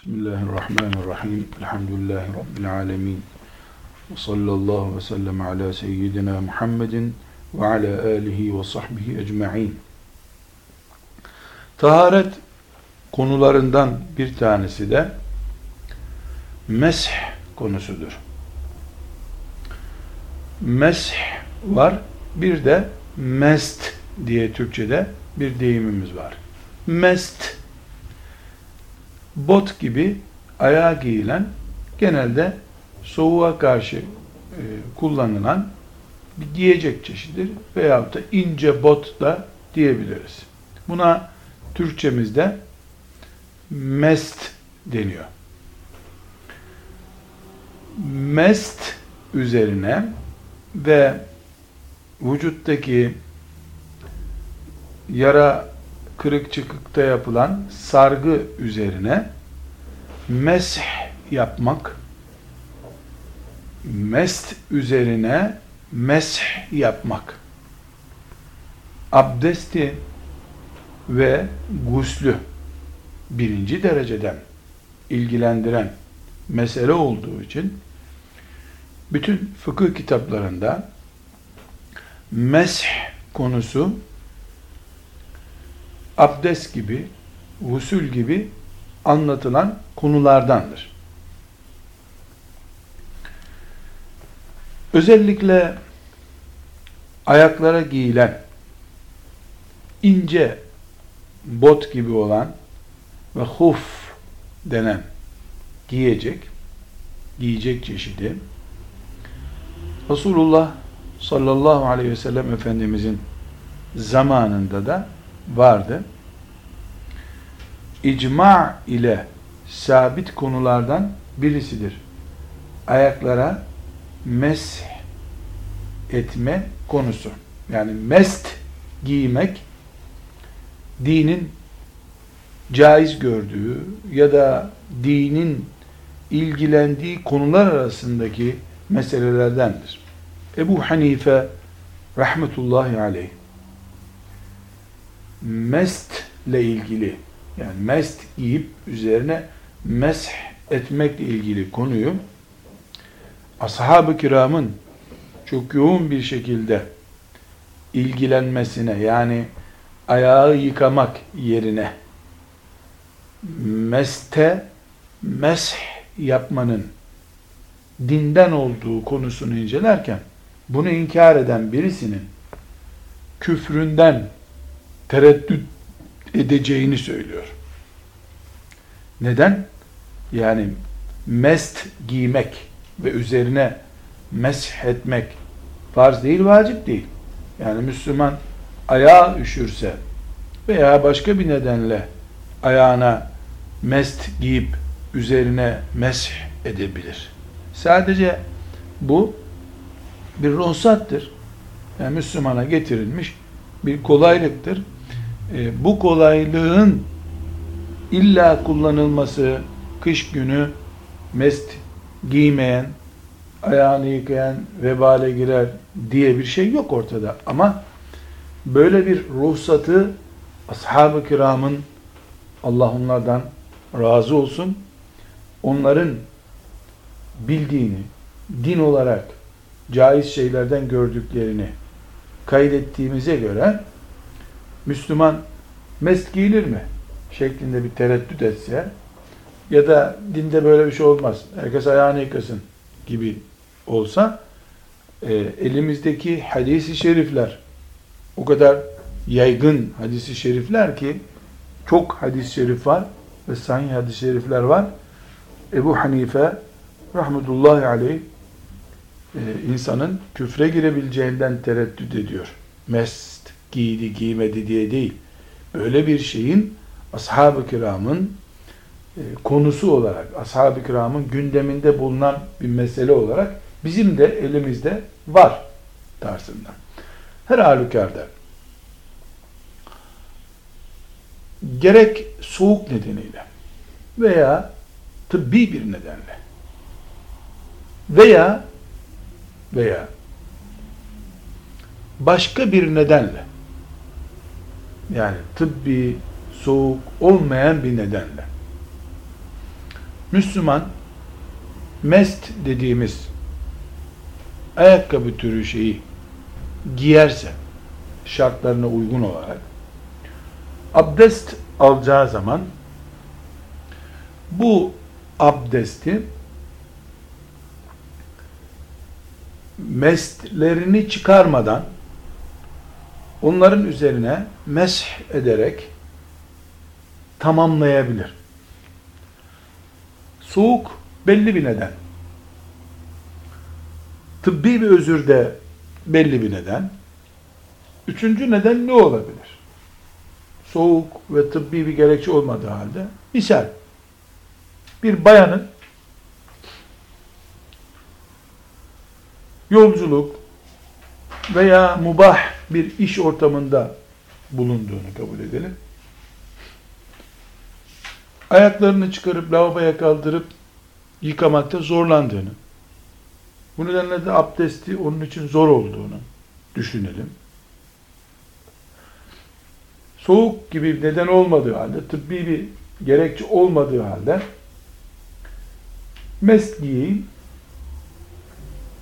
Bismillahirrahmanirrahim. Elhamdülillahi Rabbil alemin. Ve sallallahu ve sellem ala seyyidina Muhammedin ve ala alihi ve sahbihi ecma'in. Taharet konularından bir tanesi de mesh konusudur. Mesh var. Bir de mest diye Türkçe'de bir deyimimiz var. Mest bot gibi ayağa giyilen genelde soğuğa karşı e, kullanılan bir giyecek çeşidir veyahut da ince bot da diyebiliriz. Buna Türkçemizde mest deniyor. Mest üzerine ve vücuttaki yara kırık çıkıkta yapılan sargı üzerine mesh yapmak mest üzerine mesh yapmak. Abdesti ve guslü birinci dereceden ilgilendiren mesele olduğu için bütün fıkıh kitaplarında mesh konusu abdest gibi, usul gibi anlatılan konulardandır. Özellikle ayaklara giyilen ince bot gibi olan ve huf denen giyecek giyecek çeşidi Resulullah sallallahu aleyhi ve sellem Efendimizin zamanında da vardı. İcma ile sabit konulardan birisidir. Ayaklara mesh etme konusu. Yani mest giymek dinin caiz gördüğü ya da dinin ilgilendiği konular arasındaki meselelerdendir. Ebu Hanife rahmetullahi aleyh mest ile ilgili yani mest giyip üzerine mesh etmekle ilgili konuyu ashab-ı kiramın çok yoğun bir şekilde ilgilenmesine yani ayağı yıkamak yerine meste mesh yapmanın dinden olduğu konusunu incelerken bunu inkar eden birisinin küfründen tereddüt edeceğini söylüyor. Neden? Yani mest giymek ve üzerine mesh etmek farz değil, vacip değil. Yani Müslüman ayağı üşürse veya başka bir nedenle ayağına mest giyip üzerine mesh edebilir. Sadece bu bir ruhsattır. Yani Müslümana getirilmiş bir kolaylıktır. E, bu kolaylığın illa kullanılması kış günü mest giymeyen, ayağını yıkayan vebale girer diye bir şey yok ortada. Ama böyle bir ruhsatı ashab-ı kiramın Allah onlardan razı olsun onların bildiğini, din olarak caiz şeylerden gördüklerini kaydettiğimize göre Müslüman mest giyilir mi? şeklinde bir tereddüt etse ya da dinde böyle bir şey olmaz. Herkes ayağını yıkasın gibi olsa e, elimizdeki hadisi şerifler o kadar yaygın hadisi şerifler ki çok hadis-i şerif var ve sahih hadis-i şerifler var. Ebu Hanife rahmetullahi aleyh e, insanın küfre girebileceğinden tereddüt ediyor. Mest giydi giymedi diye değil. Öyle bir şeyin ashab-ı kiramın e, konusu olarak, ashab-ı kiramın gündeminde bulunan bir mesele olarak bizim de elimizde var tarzından. Her halükarda gerek soğuk nedeniyle veya tıbbi bir nedenle veya veya başka bir nedenle yani tıbbi soğuk olmayan bir nedenle. Müslüman mest dediğimiz ayakkabı türü şeyi giyerse şartlarına uygun olarak abdest alacağı zaman bu abdesti mestlerini çıkarmadan onların üzerine mesh ederek tamamlayabilir. Soğuk belli bir neden. Tıbbi bir özür de belli bir neden. Üçüncü neden ne olabilir? Soğuk ve tıbbi bir gerekçe olmadığı halde misal bir bayanın yolculuk veya mubah bir iş ortamında bulunduğunu kabul edelim. Ayaklarını çıkarıp lavaboya kaldırıp yıkamakta zorlandığını, bu nedenle de abdesti onun için zor olduğunu düşünelim. Soğuk gibi neden olmadığı halde, tıbbi bir gerekçe olmadığı halde mest giyeyim,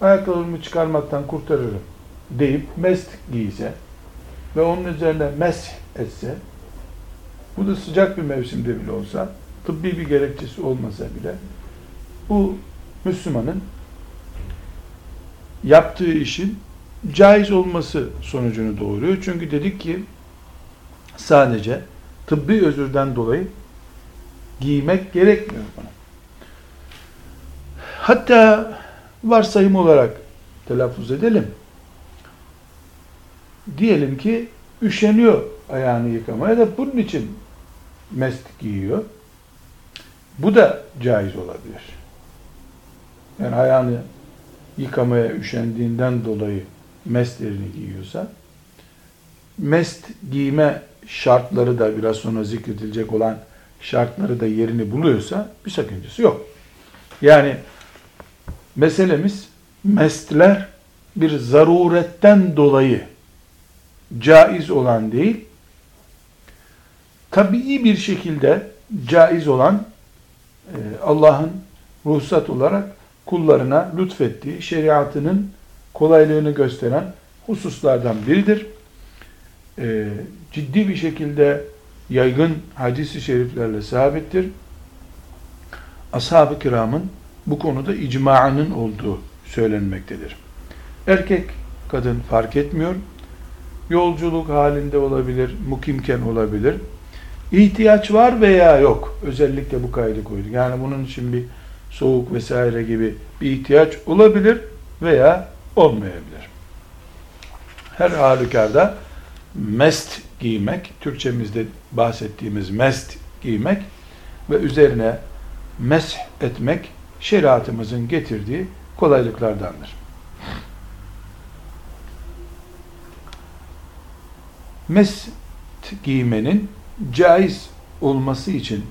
ayakkabımı çıkarmaktan kurtarırım deyip mest giyse ve onun üzerine mesh etse bu da sıcak bir mevsimde bile olsa tıbbi bir gerekçesi olmasa bile bu Müslümanın yaptığı işin caiz olması sonucunu doğuruyor. Çünkü dedik ki sadece tıbbi özürden dolayı giymek gerekmiyor buna. Hatta varsayım olarak telaffuz edelim. Diyelim ki üşeniyor ayağını yıkamaya da bunun için mest giyiyor. Bu da caiz olabilir. Yani ayağını yıkamaya üşendiğinden dolayı mestlerini giyiyorsa mest giyme şartları da biraz sonra zikredilecek olan şartları da yerini buluyorsa bir sakıncası yok. Yani meselemiz mestler bir zaruretten dolayı caiz olan değil, tabii bir şekilde caiz olan e, Allah'ın ruhsat olarak kullarına lütfettiği, şeriatının kolaylığını gösteren hususlardan biridir. E, ciddi bir şekilde yaygın hadisi şeriflerle sabittir. Ashab-ı kiramın bu konuda icmaının olduğu söylenmektedir. Erkek, kadın fark etmiyor. Yolculuk halinde olabilir, mukimken olabilir. İhtiyaç var veya yok. Özellikle bu kaydı koyduk. Yani bunun için bir soğuk vesaire gibi bir ihtiyaç olabilir veya olmayabilir. Her halükarda mest giymek, Türkçemizde bahsettiğimiz mest giymek ve üzerine mesh etmek şeriatımızın getirdiği kolaylıklardandır. Mest giymenin caiz olması için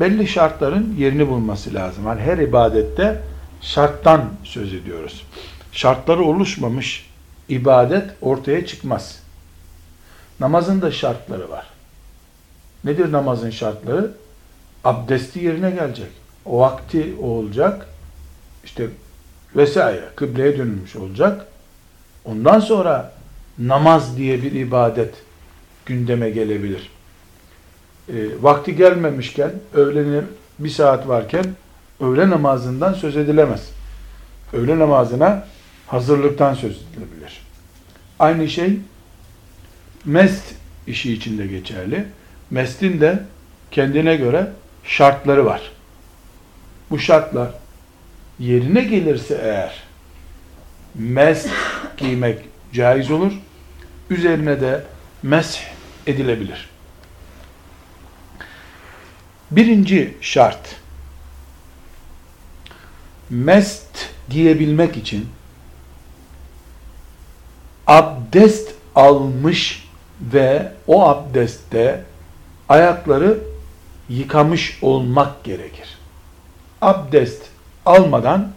belli şartların yerini bulması lazım. Yani her ibadette şarttan söz ediyoruz. Şartları oluşmamış ibadet ortaya çıkmaz. Namazın da şartları var. Nedir namazın şartları? Abdesti yerine gelecek. O vakti olacak. İşte vesaire kıbleye dönülmüş olacak. Ondan sonra namaz diye bir ibadet gündeme gelebilir. E, vakti gelmemişken, öğlenin bir saat varken öğle namazından söz edilemez. Öğle namazına hazırlıktan söz edilebilir. Aynı şey mest işi içinde geçerli. Mestin de kendine göre şartları var. Bu şartlar yerine gelirse eğer mest giymek caiz olur. Üzerine de mesh edilebilir. Birinci şart mest giyebilmek için abdest almış ve o abdestte ayakları yıkamış olmak gerekir. Abdest almadan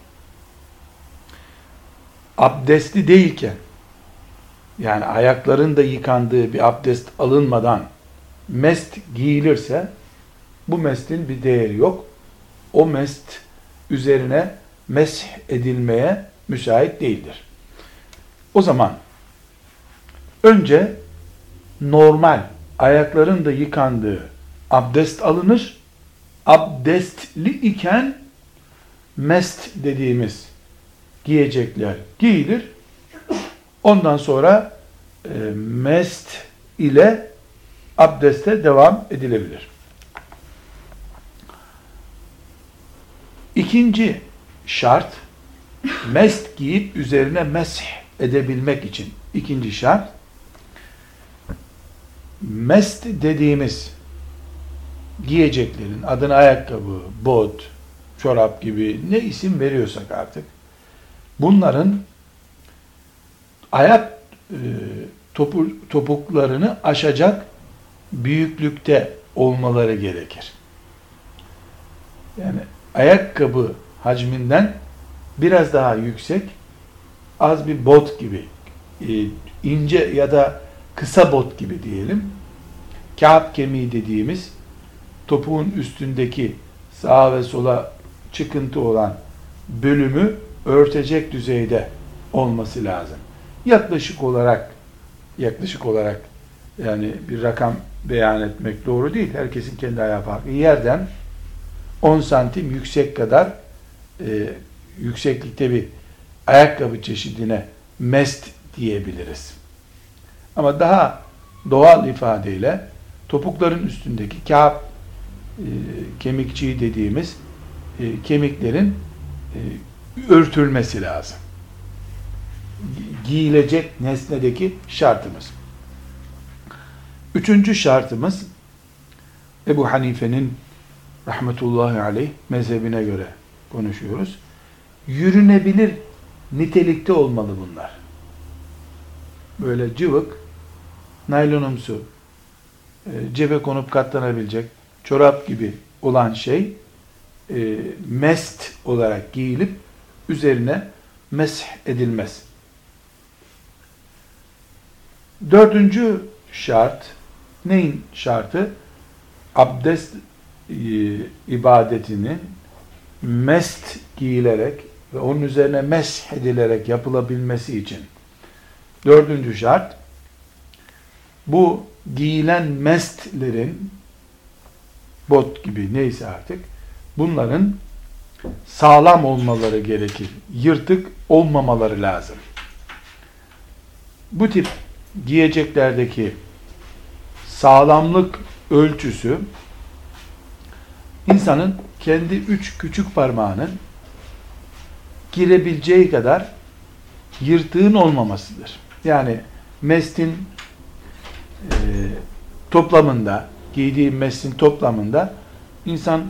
abdestli değilken yani ayakların da yıkandığı bir abdest alınmadan mest giyilirse bu mestin bir değeri yok. o mest üzerine mesh edilmeye müsait değildir. O zaman önce normal ayakların da yıkandığı abdest alınır. Abdestli iken mest dediğimiz giyecekler giyilir. Ondan sonra e, mest ile abdeste devam edilebilir. İkinci şart mest giyip üzerine mesh edebilmek için ikinci şart mest dediğimiz giyeceklerin adına ayakkabı, bot, çorap gibi ne isim veriyorsak artık bunların ayak e, topu, topuklarını aşacak büyüklükte olmaları gerekir. Yani ayakkabı hacminden biraz daha yüksek, az bir bot gibi, e, ince ya da kısa bot gibi diyelim. Kağıt kemiği dediğimiz topuğun üstündeki sağa ve sola çıkıntı olan bölümü örtecek düzeyde olması lazım. Yaklaşık olarak yaklaşık olarak yani bir rakam beyan etmek doğru değil. Herkesin kendi ayağı farklı. Yerden 10 santim yüksek kadar e, yükseklikte bir ayakkabı çeşidine mest diyebiliriz. Ama daha doğal ifadeyle topukların üstündeki kağıt e, kemikçiği dediğimiz e, kemiklerin e, örtülmesi lazım. Giyilecek nesnedeki şartımız. Üçüncü şartımız Ebu Hanife'nin rahmetullahi aleyh mezhebine göre konuşuyoruz. Yürünebilir nitelikte olmalı bunlar. Böyle cıvık, naylonumsu, e, cebe konup katlanabilecek, çorap gibi olan şey e, mest olarak giyilip üzerine mesh edilmez. Dördüncü şart, neyin şartı? Abdest e, ibadetini mest giyilerek ve onun üzerine mesh edilerek yapılabilmesi için dördüncü şart bu giyilen mestlerin bot gibi neyse artık bunların sağlam olmaları gerekir. Yırtık olmamaları lazım. Bu tip giyeceklerdeki sağlamlık ölçüsü insanın kendi üç küçük parmağının girebileceği kadar yırtığın olmamasıdır. Yani mestin e, toplamında, giydiği mestin toplamında insan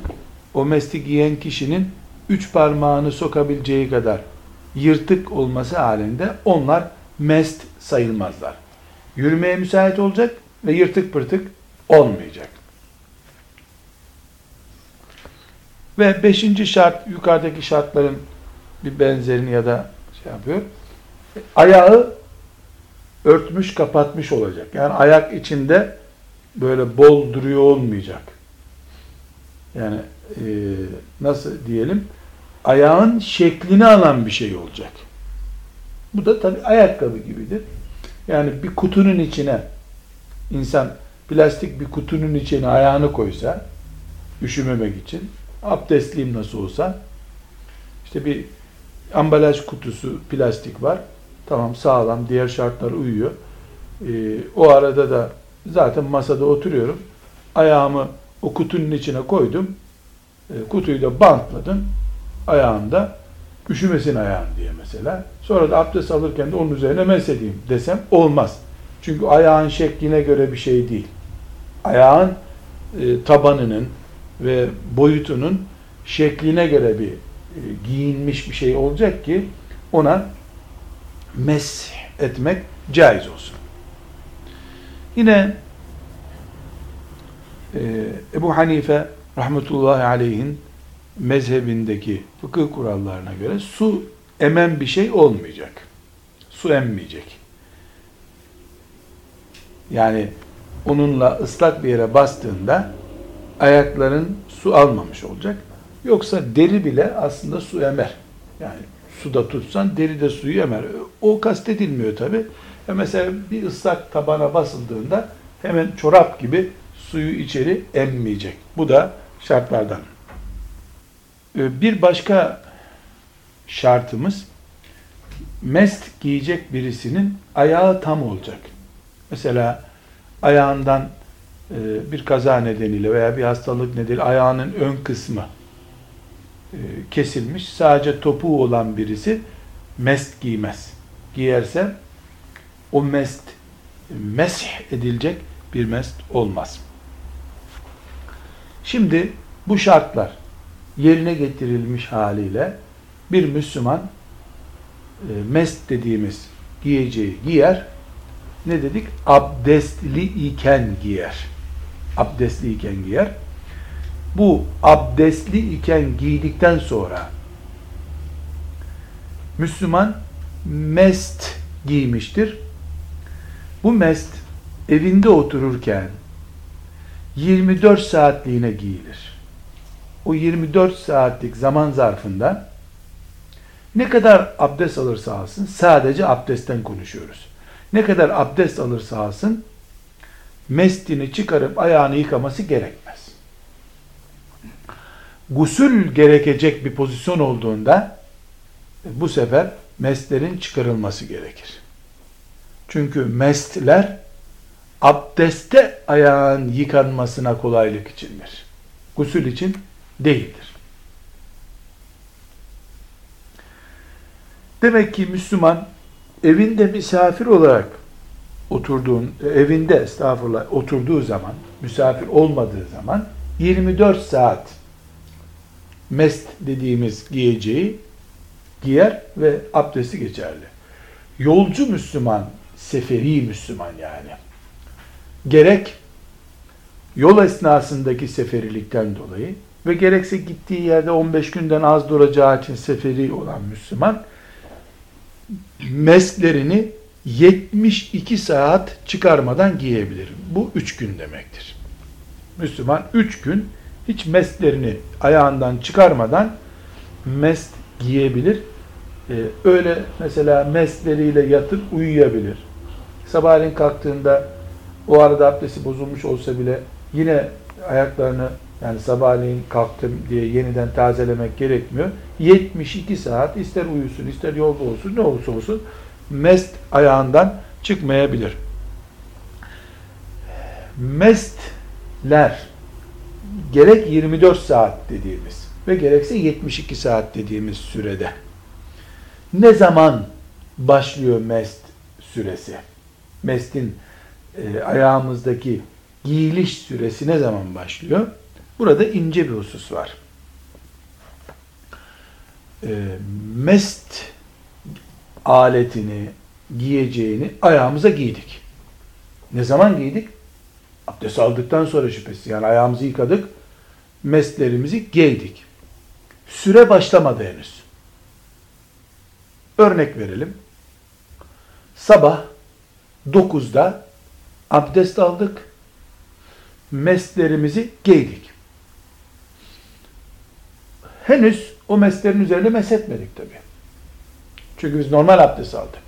o mesti giyen kişinin üç parmağını sokabileceği kadar yırtık olması halinde onlar mest sayılmazlar. Yürümeye müsait olacak ve yırtık pırtık olmayacak. Ve beşinci şart, yukarıdaki şartların bir benzerini ya da şey yapıyor. Ayağı örtmüş, kapatmış olacak. Yani ayak içinde böyle bol duruyor olmayacak. Yani e, nasıl diyelim? Ayağın şeklini alan bir şey olacak. Bu da tabi ayakkabı gibidir. Yani bir kutunun içine insan plastik bir kutunun içine ayağını koysa üşümemek için abdestliyim nasıl olsa işte bir ambalaj kutusu plastik var. Tamam sağlam diğer şartlar uyuyor. Ee, o arada da zaten masada oturuyorum. Ayağımı o kutunun içine koydum. E, kutuyu da bantladım. Ayağımda üşümesin ayağım diye mesela. Sonra da abdest alırken de onun üzerine mesedeyim desem olmaz. Çünkü ayağın şekline göre bir şey değil. Ayağın e, tabanının ve boyutunun şekline göre bir e, giyinmiş bir şey olacak ki ona mes etmek caiz olsun. Yine e, Ebu Hanife rahmetullahi aleyhin mezhebindeki fıkıh kurallarına göre su emen bir şey olmayacak. Su emmeyecek. Yani onunla ıslak bir yere bastığında ayakların su almamış olacak. Yoksa deri bile aslında su emer. Yani suda tutsan deri de suyu emer. O kastedilmiyor tabi. Mesela bir ıslak tabana basıldığında hemen çorap gibi suyu içeri emmeyecek. Bu da şartlardan. E, bir başka şartımız mest giyecek birisinin ayağı tam olacak. Mesela ayağından e, bir kaza nedeniyle veya bir hastalık nedeniyle ayağının ön kısmı e, kesilmiş. Sadece topuğu olan birisi mest giymez. Giyerse o mest mesh edilecek bir mest olmaz. Şimdi bu şartlar yerine getirilmiş haliyle bir Müslüman e, mest dediğimiz giyeceği giyer. Ne dedik? Abdestli iken giyer. Abdestli iken giyer. Bu abdestli iken giydikten sonra Müslüman mest giymiştir. Bu mest evinde otururken 24 saatliğine giyilir. O 24 saatlik zaman zarfında ne kadar abdest alırsa alsın, sadece abdestten konuşuyoruz. Ne kadar abdest alırsa alsın, mestini çıkarıp ayağını yıkaması gerekmez. Gusül gerekecek bir pozisyon olduğunda bu sefer mestlerin çıkarılması gerekir. Çünkü mestler abdeste ayağın yıkanmasına kolaylık içindir. Gusül için değildir. Demek ki Müslüman evinde misafir olarak oturduğun, evinde estağfurullah oturduğu zaman, misafir olmadığı zaman 24 saat mest dediğimiz giyeceği giyer ve abdesti geçerli. Yolcu Müslüman, seferi Müslüman yani. Gerek yol esnasındaki seferilikten dolayı ve gerekse gittiği yerde 15 günden az duracağı için seferi olan Müslüman meslerini 72 saat çıkarmadan giyebilir. Bu 3 gün demektir. Müslüman 3 gün hiç meslerini ayağından çıkarmadan mest giyebilir. Ee, öyle mesela mesleriyle yatıp uyuyabilir. Sabahleyin kalktığında o arada abdesti bozulmuş olsa bile yine ayaklarını yani sabahleyin kalktım diye yeniden tazelemek gerekmiyor. 72 saat ister uyusun ister yolda olsun ne olursa olsun mest ayağından çıkmayabilir. Mestler gerek 24 saat dediğimiz ve gerekse 72 saat dediğimiz sürede ne zaman başlıyor mest süresi? Mestin e, ayağımızdaki giyiliş süresi ne zaman başlıyor? Burada ince bir husus var. E, mest aletini, giyeceğini ayağımıza giydik. Ne zaman giydik? Abdest aldıktan sonra şüphesiz. Yani ayağımızı yıkadık, meslerimizi giydik. Süre başlamadı henüz. Örnek verelim. Sabah 9'da abdest aldık, meslerimizi giydik. Henüz o meslerin üzerine meshetmedik tabi. Çünkü biz normal abdest aldık.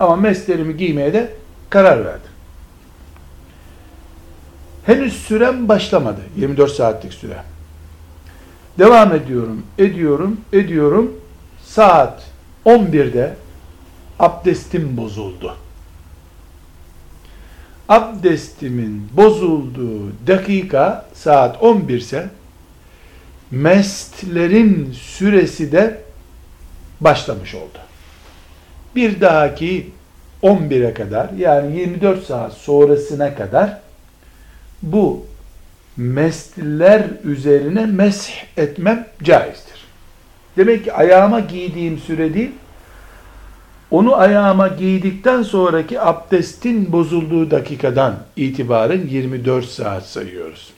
Ama meslerimi giymeye de karar verdim. Henüz sürem başlamadı. 24 saatlik süre. Devam ediyorum, ediyorum, ediyorum. Saat 11'de abdestim bozuldu. Abdestimin bozulduğu dakika saat 11 ise mestlerin süresi de başlamış oldu. Bir dahaki 11'e kadar yani 24 saat sonrasına kadar bu mestler üzerine mesh etmem caizdir. Demek ki ayağıma giydiğim süre değil, onu ayağıma giydikten sonraki abdestin bozulduğu dakikadan itibaren 24 saat sayıyoruz.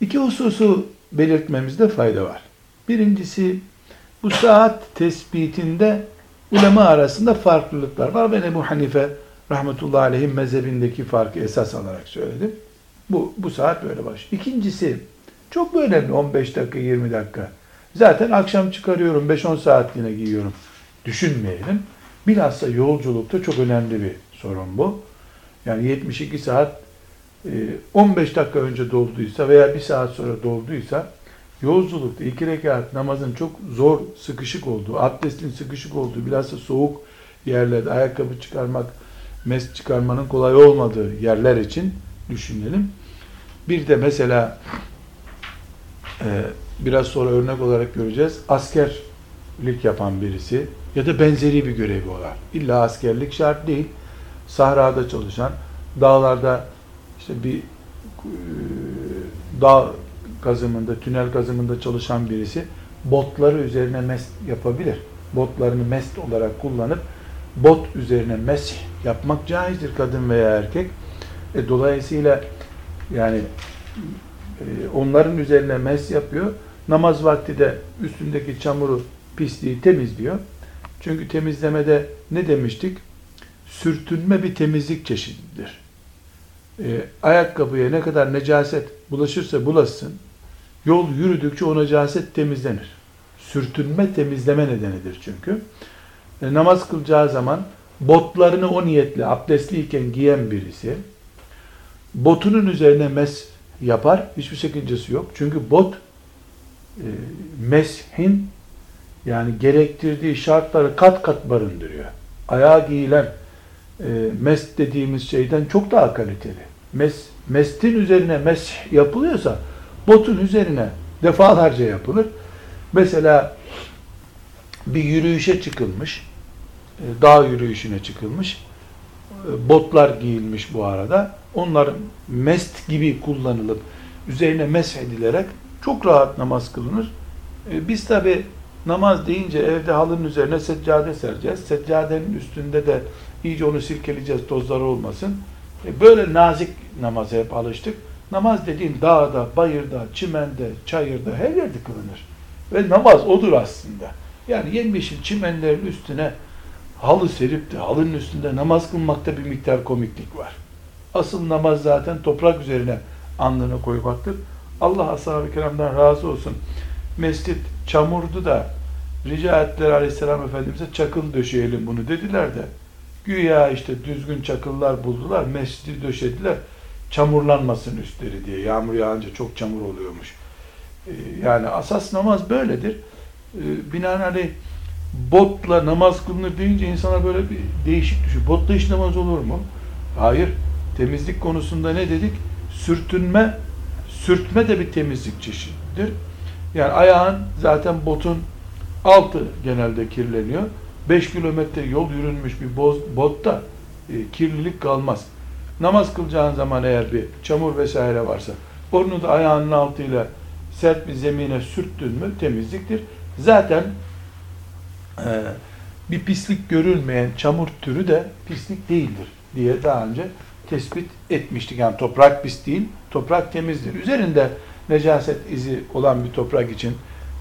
İki hususu belirtmemizde fayda var. Birincisi bu saat tespitinde ulema arasında farklılıklar var. Ben Ebu Hanife rahmetullahi aleyhim mezhebindeki farkı esas alarak söyledim. Bu, bu saat böyle başlıyor. İkincisi Çok önemli 15 dakika 20 dakika? Zaten akşam çıkarıyorum 5-10 saatliğine giyiyorum. Düşünmeyelim. Bilhassa yolculukta çok önemli bir sorun bu. Yani 72 saat 15 e, dakika önce dolduysa veya 1 saat sonra dolduysa yolculukta iki rekat namazın çok zor, sıkışık olduğu, abdestin sıkışık olduğu, bilhassa soğuk yerlerde ayakkabı çıkarmak, mes çıkarmanın kolay olmadığı yerler için düşünelim. Bir de mesela e, biraz sonra örnek olarak göreceğiz. Askerlik yapan birisi ya da benzeri bir görevi olan. İlla askerlik şart değil. Sahrada çalışan, dağlarda işte bir e, dağ kazımında, tünel kazımında çalışan birisi botları üzerine mest yapabilir. Botlarını mest olarak kullanıp bot üzerine mes yapmak caizdir kadın veya erkek. E, dolayısıyla yani e, onların üzerine mes yapıyor. Namaz vakti de üstündeki çamuru, pisliği temizliyor. Çünkü temizlemede ne demiştik? Sürtünme bir temizlik çeşididir. E, ayakkabıya ne kadar necaset bulaşırsa bulaşsın, yol yürüdükçe o necaset temizlenir. Sürtünme temizleme nedenidir çünkü. E, namaz kılacağı zaman botlarını o niyetle abdestliyken giyen birisi botunun üzerine mes yapar. Hiçbir sakıncası yok. Çünkü bot e, meshin yani gerektirdiği şartları kat kat barındırıyor. Ayağa giyilen e, mes dediğimiz şeyden çok daha kaliteli. Mes, mestin üzerine mes yapılıyorsa botun üzerine defalarca yapılır. Mesela bir yürüyüşe çıkılmış, e, dağ yürüyüşüne çıkılmış, e, botlar giyilmiş bu arada. Onlar mest gibi kullanılıp üzerine mesh edilerek çok rahat namaz kılınır. E, biz tabi namaz deyince evde halının üzerine seccade sereceğiz. Seccadenin üstünde de iyice onu silkeleyeceğiz tozları olmasın. Böyle nazik namaza hep alıştık. Namaz dediğin dağda, bayırda, çimende, çayırda her yerde kılınır. Ve namaz odur aslında. Yani yemyeşil çimenlerin üstüne halı serip de halının üstünde namaz kılmakta bir miktar komiklik var. Asıl namaz zaten toprak üzerine alnını koymaktır. Allah ashab-ı kiramdan razı olsun. Mescit çamurdu da rica ettiler aleyhisselam efendimize çakıl döşeyelim bunu dediler de güya işte düzgün çakıllar buldular mescidi döşediler çamurlanmasın üstleri diye yağmur yağınca çok çamur oluyormuş. Ee, yani asas namaz böyledir. Ee, binaenaleyh botla namaz kılınır deyince insana böyle bir değişik düşüyor. Botla hiç namaz olur mu? Hayır. Temizlik konusunda ne dedik? Sürtünme, sürtme de bir temizlik çeşididir. Yani ayağın zaten botun altı genelde kirleniyor. 5 kilometre yol yürünmüş bir botta e, kirlilik kalmaz. Namaz kılacağın zaman eğer bir çamur vesaire varsa onu da ayağının altıyla sert bir zemine sürttün mü temizliktir. Zaten e, bir pislik görülmeyen çamur türü de pislik değildir diye daha önce tespit etmiştik. Yani toprak pis değil, toprak temizdir. Üzerinde necaset izi olan bir toprak için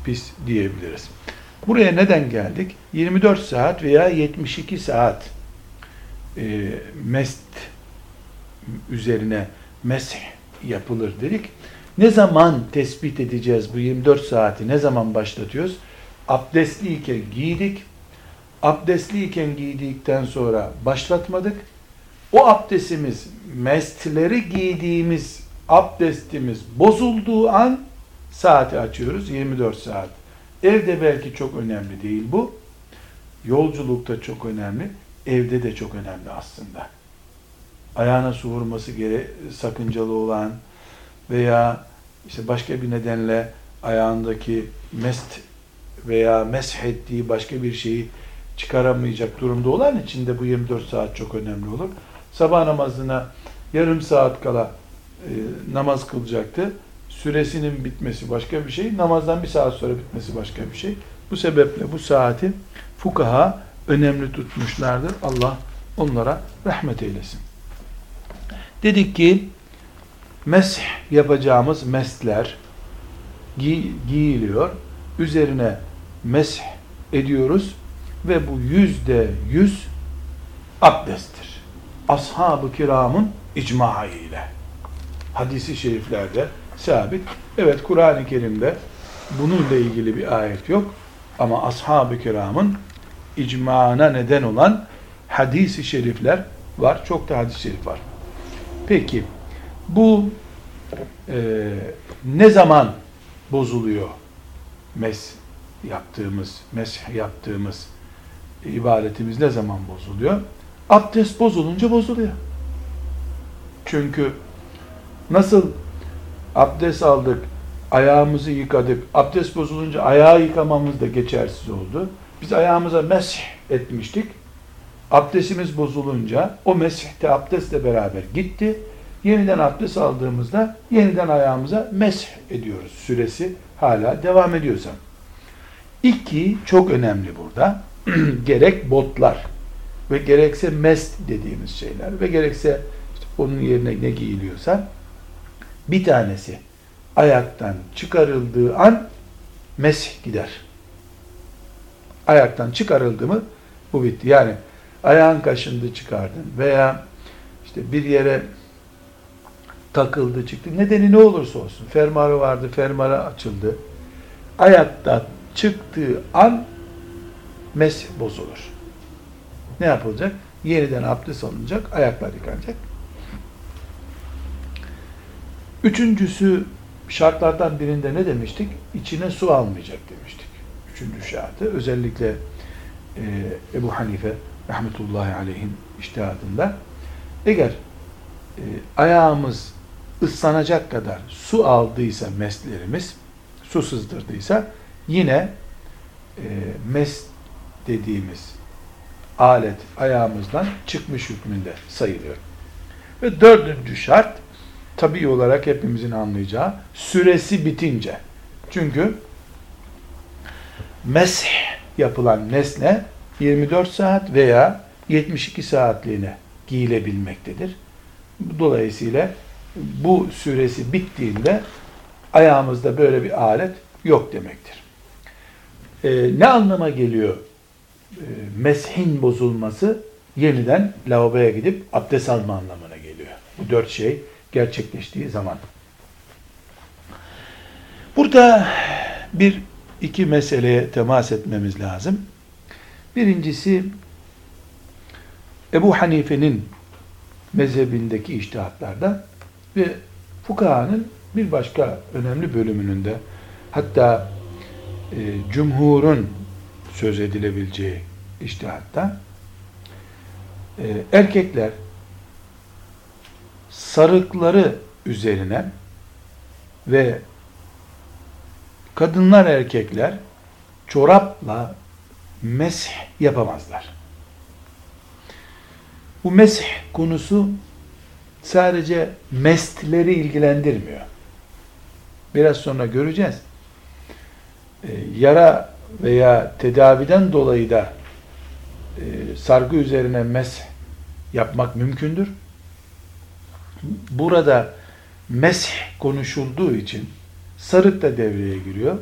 pis diyebiliriz. Buraya neden geldik? 24 saat veya 72 saat e, mest üzerine mesh yapılır dedik. Ne zaman tespit edeceğiz bu 24 saati? Ne zaman başlatıyoruz? Abdestliyken giydik. Abdestliyken giydikten sonra başlatmadık. O abdestimiz, mestleri giydiğimiz abdestimiz bozulduğu an saati açıyoruz. 24 saat. Evde belki çok önemli değil bu. Yolculukta çok önemli. Evde de çok önemli aslında. Ayağına su vurması gere sakıncalı olan veya işte başka bir nedenle ayağındaki mest veya mesh ettiği başka bir şeyi çıkaramayacak durumda olan için de bu 24 saat çok önemli olur. Sabah namazına yarım saat kala e, namaz kılacaktı. Süresinin bitmesi başka bir şey, namazdan bir saat sonra bitmesi başka bir şey. Bu sebeple bu saati fukaha önemli tutmuşlardır. Allah onlara rahmet eylesin. Dedik ki mesh yapacağımız mesler giy giyiliyor. Üzerine mesh ediyoruz ve bu yüzde yüz abdesttir. Ashab-ı kiramın icma ile hadisi şeriflerde sabit. Evet Kur'an-ı Kerim'de bununla ilgili bir ayet yok. Ama ashab-ı kiramın icmana neden olan hadis-i şerifler var. Çok da hadis-i şerif var. Peki bu e, ne zaman bozuluyor? Mes yaptığımız, mesh yaptığımız ibadetimiz ne zaman bozuluyor? Abdest bozulunca bozuluyor. Çünkü nasıl abdest aldık, ayağımızı yıkadık, abdest bozulunca ayağı yıkamamız da geçersiz oldu. Biz ayağımıza mesh etmiştik. Abdestimiz bozulunca o mesihte abdestle beraber gitti. Yeniden abdest aldığımızda yeniden ayağımıza mesh ediyoruz. Süresi hala devam ediyorsa. İki çok önemli burada. Gerek botlar ve gerekse mest dediğimiz şeyler ve gerekse işte onun yerine ne giyiliyorsa bir tanesi ayaktan çıkarıldığı an mesih gider. Ayaktan çıkarıldı mı bu bitti. Yani ayağın kaşındı çıkardın veya işte bir yere takıldı çıktı. Nedeni ne olursa olsun. Fermuarı vardı, fermuarı açıldı. Ayakta çıktığı an mesih bozulur. Ne yapılacak? Yeniden abdest alınacak, ayaklar yıkanacak. Üçüncüsü şartlardan birinde ne demiştik? İçine su almayacak demiştik. Üçüncü şartı özellikle e, Ebu Hanife rahmetullahi aleyhin iştihadında eğer e, ayağımız ıslanacak kadar su aldıysa meslerimiz, su sızdırdıysa yine e, mes dediğimiz alet ayağımızdan çıkmış hükmünde sayılıyor. Ve dördüncü şart tabi olarak hepimizin anlayacağı süresi bitince. Çünkü mesh yapılan nesne 24 saat veya 72 saatliğine giyilebilmektedir. Dolayısıyla bu süresi bittiğinde ayağımızda böyle bir alet yok demektir. Ee, ne anlama geliyor e, meshin bozulması? Yeniden lavaboya gidip abdest alma anlamına geliyor. Bu dört şey gerçekleştiği zaman. Burada bir iki meseleye temas etmemiz lazım. Birincisi Ebu Hanife'nin mezhebindeki iştihatlarda ve fukahanın bir başka önemli bölümünün de hatta e, cumhurun söz edilebileceği iştihatta e, erkekler sarıkları üzerine ve kadınlar erkekler çorapla mesh yapamazlar. Bu mesh konusu sadece mestleri ilgilendirmiyor. Biraz sonra göreceğiz. Ee, yara veya tedaviden dolayı da e, sargı üzerine mesh yapmak mümkündür. Burada mesh konuşulduğu için sarık da devreye giriyor.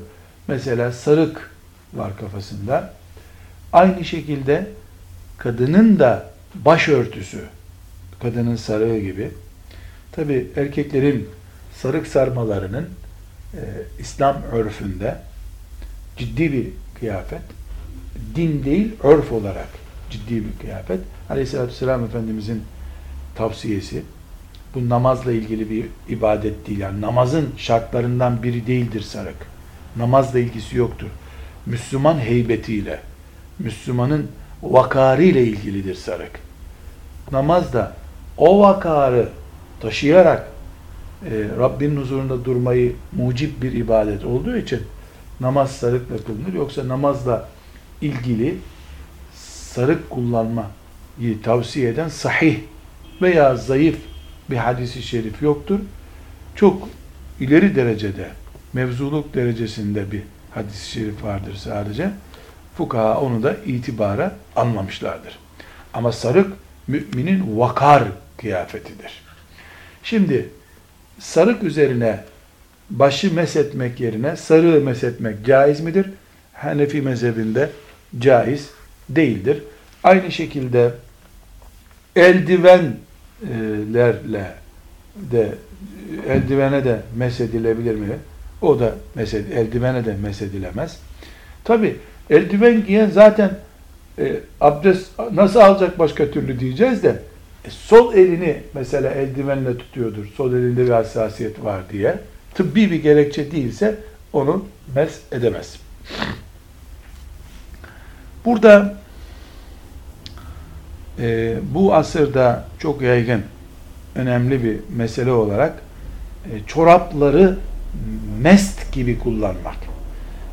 Mesela sarık var kafasında. Aynı şekilde kadının da başörtüsü, kadının sarığı gibi. Tabi erkeklerin sarık sarmalarının e, İslam örfünde ciddi bir kıyafet. Din değil, örf olarak ciddi bir kıyafet. Aleyhisselatü Vesselam Efendimizin tavsiyesi. Bu namazla ilgili bir ibadet değil. Yani namazın şartlarından biri değildir sarık. Namazla ilgisi yoktur. Müslüman heybetiyle, Müslümanın vakarıyla ilgilidir sarık. Namaz da o vakarı taşıyarak e, Rabbinin huzurunda durmayı mucip bir ibadet olduğu için namaz sarıkla kılınır. Yoksa namazla ilgili sarık kullanmayı tavsiye eden sahih veya zayıf bir hadisi şerif yoktur. Çok ileri derecede, mevzuluk derecesinde bir hadis-i şerif vardır sadece. Fukaha onu da itibara almamışlardır. Ama sarık müminin vakar kıyafetidir. Şimdi sarık üzerine başı mesetmek yerine sarığı mesetmek caiz midir? Hanefi mezhebinde caiz değildir. Aynı şekilde eldivenlerle de eldivene de mesedilebilir mi? O da mesed, eldivene de mesedilemez. Tabi eldiven giyen zaten e, abdest nasıl alacak başka türlü diyeceğiz de e, sol elini mesela eldivenle tutuyordur. Sol elinde bir hassasiyet var diye. Tıbbi bir gerekçe değilse onu mes edemez. Burada e, bu asırda çok yaygın önemli bir mesele olarak e, çorapları mest gibi kullanmak.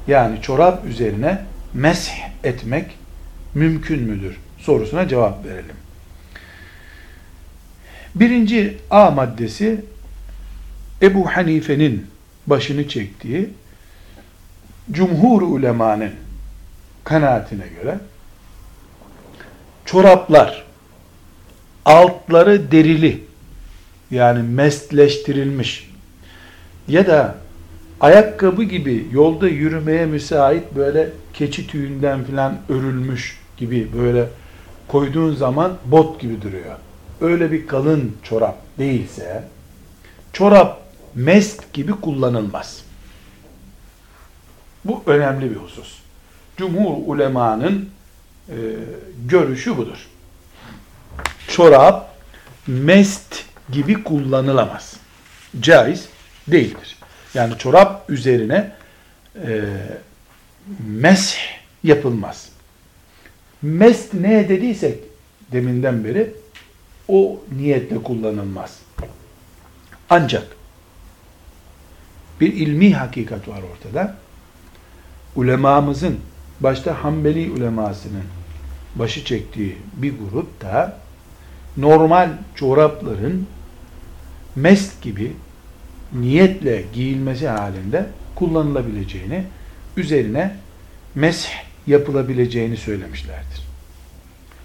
Yani çorap üzerine mesh etmek mümkün müdür sorusuna cevap verelim. Birinci A maddesi Ebu Hanife'nin başını çektiği cumhur ulemanın kanaatine göre çoraplar altları derili yani mestleştirilmiş ya da ayakkabı gibi yolda yürümeye müsait böyle keçi tüyünden filan örülmüş gibi böyle koyduğun zaman bot gibi duruyor. Öyle bir kalın çorap değilse çorap mest gibi kullanılmaz. Bu önemli bir husus. Cumhur ulemanın e, görüşü budur. Çorap mest gibi kullanılamaz. Caiz değildir. Yani çorap üzerine e, mesh yapılmaz. Mest ne dediysek deminden beri o niyetle kullanılmaz. Ancak bir ilmi hakikat var ortada. Ulemamızın başta Hanbeli ulemasının başı çektiği bir grup da normal çorapların mest gibi niyetle giyilmesi halinde kullanılabileceğini, üzerine mesh yapılabileceğini söylemişlerdir.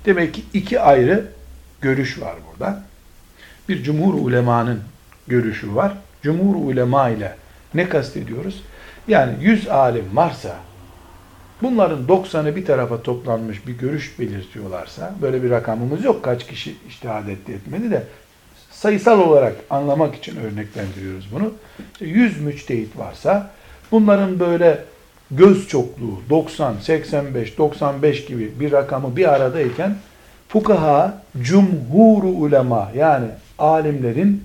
Demek ki iki ayrı görüş var burada. Bir cumhur ulemanın görüşü var. Cumhur ulema ile ne kastediyoruz? Yani yüz alim varsa bunların 90'ı bir tarafa toplanmış bir görüş belirtiyorlarsa böyle bir rakamımız yok. Kaç kişi iştihad etti etmedi de sayısal olarak anlamak için örneklendiriyoruz bunu. İşte 100 müçtehit varsa bunların böyle göz çokluğu 90, 85, 95 gibi bir rakamı bir aradayken fukaha, cumhuru ulema yani alimlerin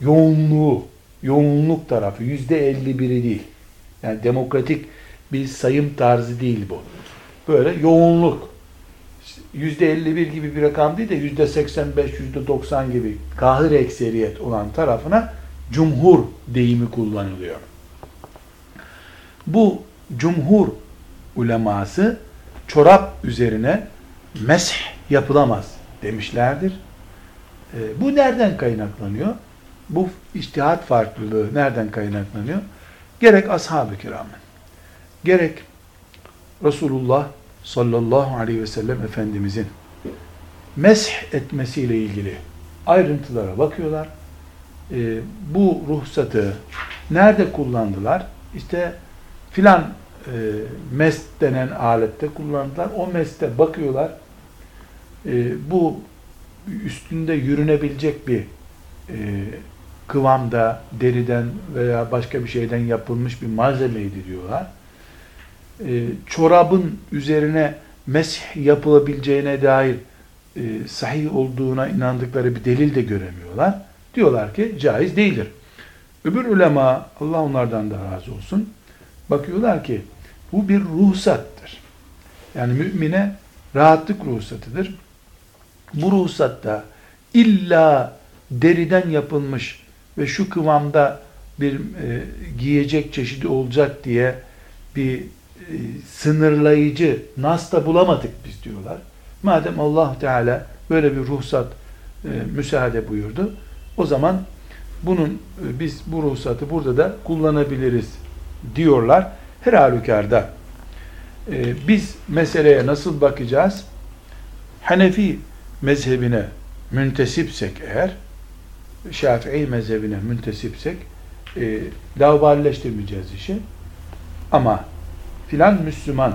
yoğunluğu, yoğunluk tarafı yüzde 51'i değil. Yani demokratik bir sayım tarzı değil bu. Böyle yoğunluk yüzde 51 gibi bir rakam değil de yüzde 85, yüzde 90 gibi kahır ekseriyet olan tarafına cumhur deyimi kullanılıyor. Bu cumhur uleması çorap üzerine mesh yapılamaz demişlerdir. E, bu nereden kaynaklanıyor? Bu iştihat farklılığı nereden kaynaklanıyor? Gerek ashab-ı kiramın, gerek Resulullah sallallahu aleyhi ve sellem Efendimizin mesh etmesiyle ilgili ayrıntılara bakıyorlar. E, bu ruhsatı nerede kullandılar? İşte filan e, mest denen alette kullandılar. O meste bakıyorlar. E, bu üstünde yürünebilecek bir e, kıvamda, deriden veya başka bir şeyden yapılmış bir malzemeydi diyorlar. E, çorabın üzerine mesh yapılabileceğine dair e, sahih olduğuna inandıkları bir delil de göremiyorlar. Diyorlar ki caiz değildir. Öbür ulema, Allah onlardan da razı olsun, bakıyorlar ki bu bir ruhsattır. Yani mümine rahatlık ruhsatıdır. Bu ruhsatta illa deriden yapılmış ve şu kıvamda bir e, giyecek çeşidi olacak diye bir sınırlayıcı nas da bulamadık biz diyorlar. Madem Allah Teala böyle bir ruhsat e, müsaade buyurdu, o zaman bunun e, biz bu ruhsatı burada da kullanabiliriz diyorlar. Her halükarda e, biz meseleye nasıl bakacağız? Hanefi mezhebine müntesipsek eğer, Şafii mezhebine müntesipsek e, lauballeştirmeyeceğiz işi. Ama filan Müslüman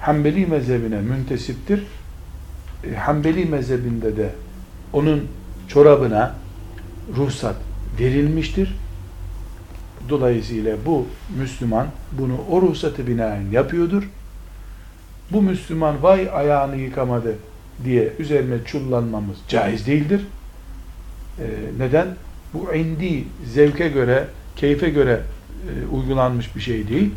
Hanbeli mezhebine müntesiptir. E, Hanbeli mezhebinde de onun çorabına ruhsat verilmiştir. Dolayısıyla bu Müslüman bunu o ruhsatı binaen yapıyordur. Bu Müslüman vay ayağını yıkamadı diye üzerine çullanmamız caiz değildir. Ee, neden? Bu indi zevke göre, keyfe göre e, uygulanmış bir şey değil.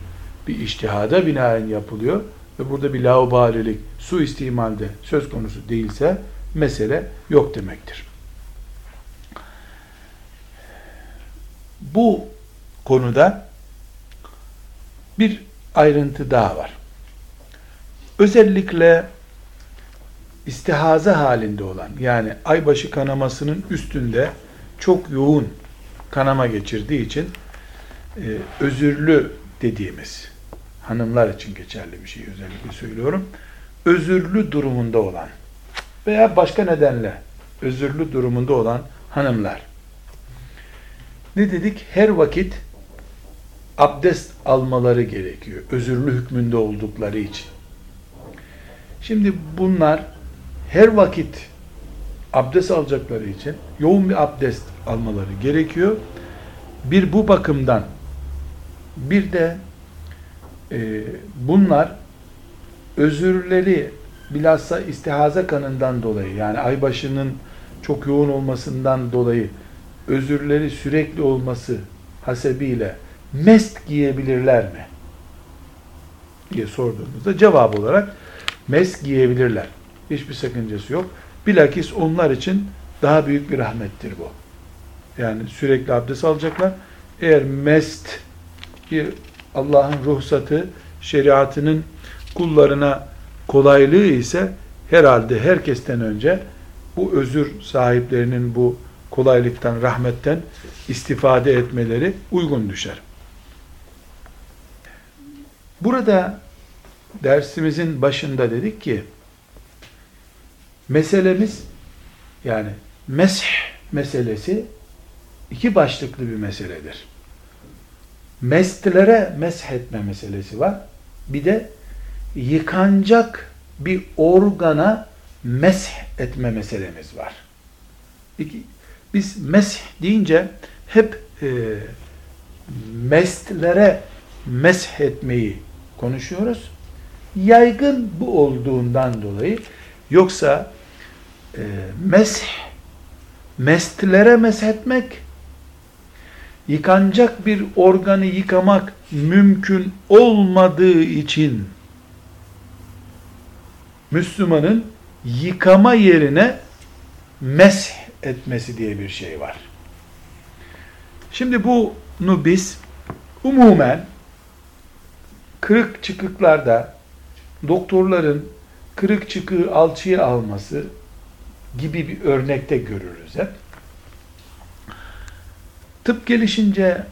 Bir iştihada binaen yapılıyor ve burada bir laubalilik, su istimalde söz konusu değilse mesele yok demektir. Bu konuda bir ayrıntı daha var. Özellikle istihaza halinde olan yani aybaşı kanamasının üstünde çok yoğun kanama geçirdiği için e, özürlü dediğimiz hanımlar için geçerli bir şey özellikle söylüyorum. Özürlü durumunda olan veya başka nedenle özürlü durumunda olan hanımlar. Ne dedik? Her vakit abdest almaları gerekiyor. Özürlü hükmünde oldukları için. Şimdi bunlar her vakit abdest alacakları için yoğun bir abdest almaları gerekiyor. Bir bu bakımdan bir de e, bunlar özürleri bilhassa istihaza kanından dolayı yani aybaşının çok yoğun olmasından dolayı özürleri sürekli olması hasebiyle mest giyebilirler mi? diye sorduğumuzda cevap olarak mest giyebilirler. Hiçbir sakıncası yok. Bilakis onlar için daha büyük bir rahmettir bu. Yani sürekli abdest alacaklar. Eğer mest bir Allah'ın ruhsatı, şeriatının kullarına kolaylığı ise herhalde herkesten önce bu özür sahiplerinin bu kolaylıktan, rahmetten istifade etmeleri uygun düşer. Burada dersimizin başında dedik ki meselemiz yani mesh meselesi iki başlıklı bir meseledir. Mestlere mesh etme meselesi var. Bir de yıkanacak bir organa mesh etme meselemiz var. İki, biz mesh deyince hep e, mestlere mesh etmeyi konuşuyoruz. Yaygın bu olduğundan dolayı yoksa e, mesh mestlere meshetmek yıkanacak bir organı yıkamak mümkün olmadığı için Müslümanın yıkama yerine mesh etmesi diye bir şey var. Şimdi bunu biz umumen kırık çıkıklarda doktorların kırık çıkığı alçıya alması gibi bir örnekte görürüz hep. Tıp gelişince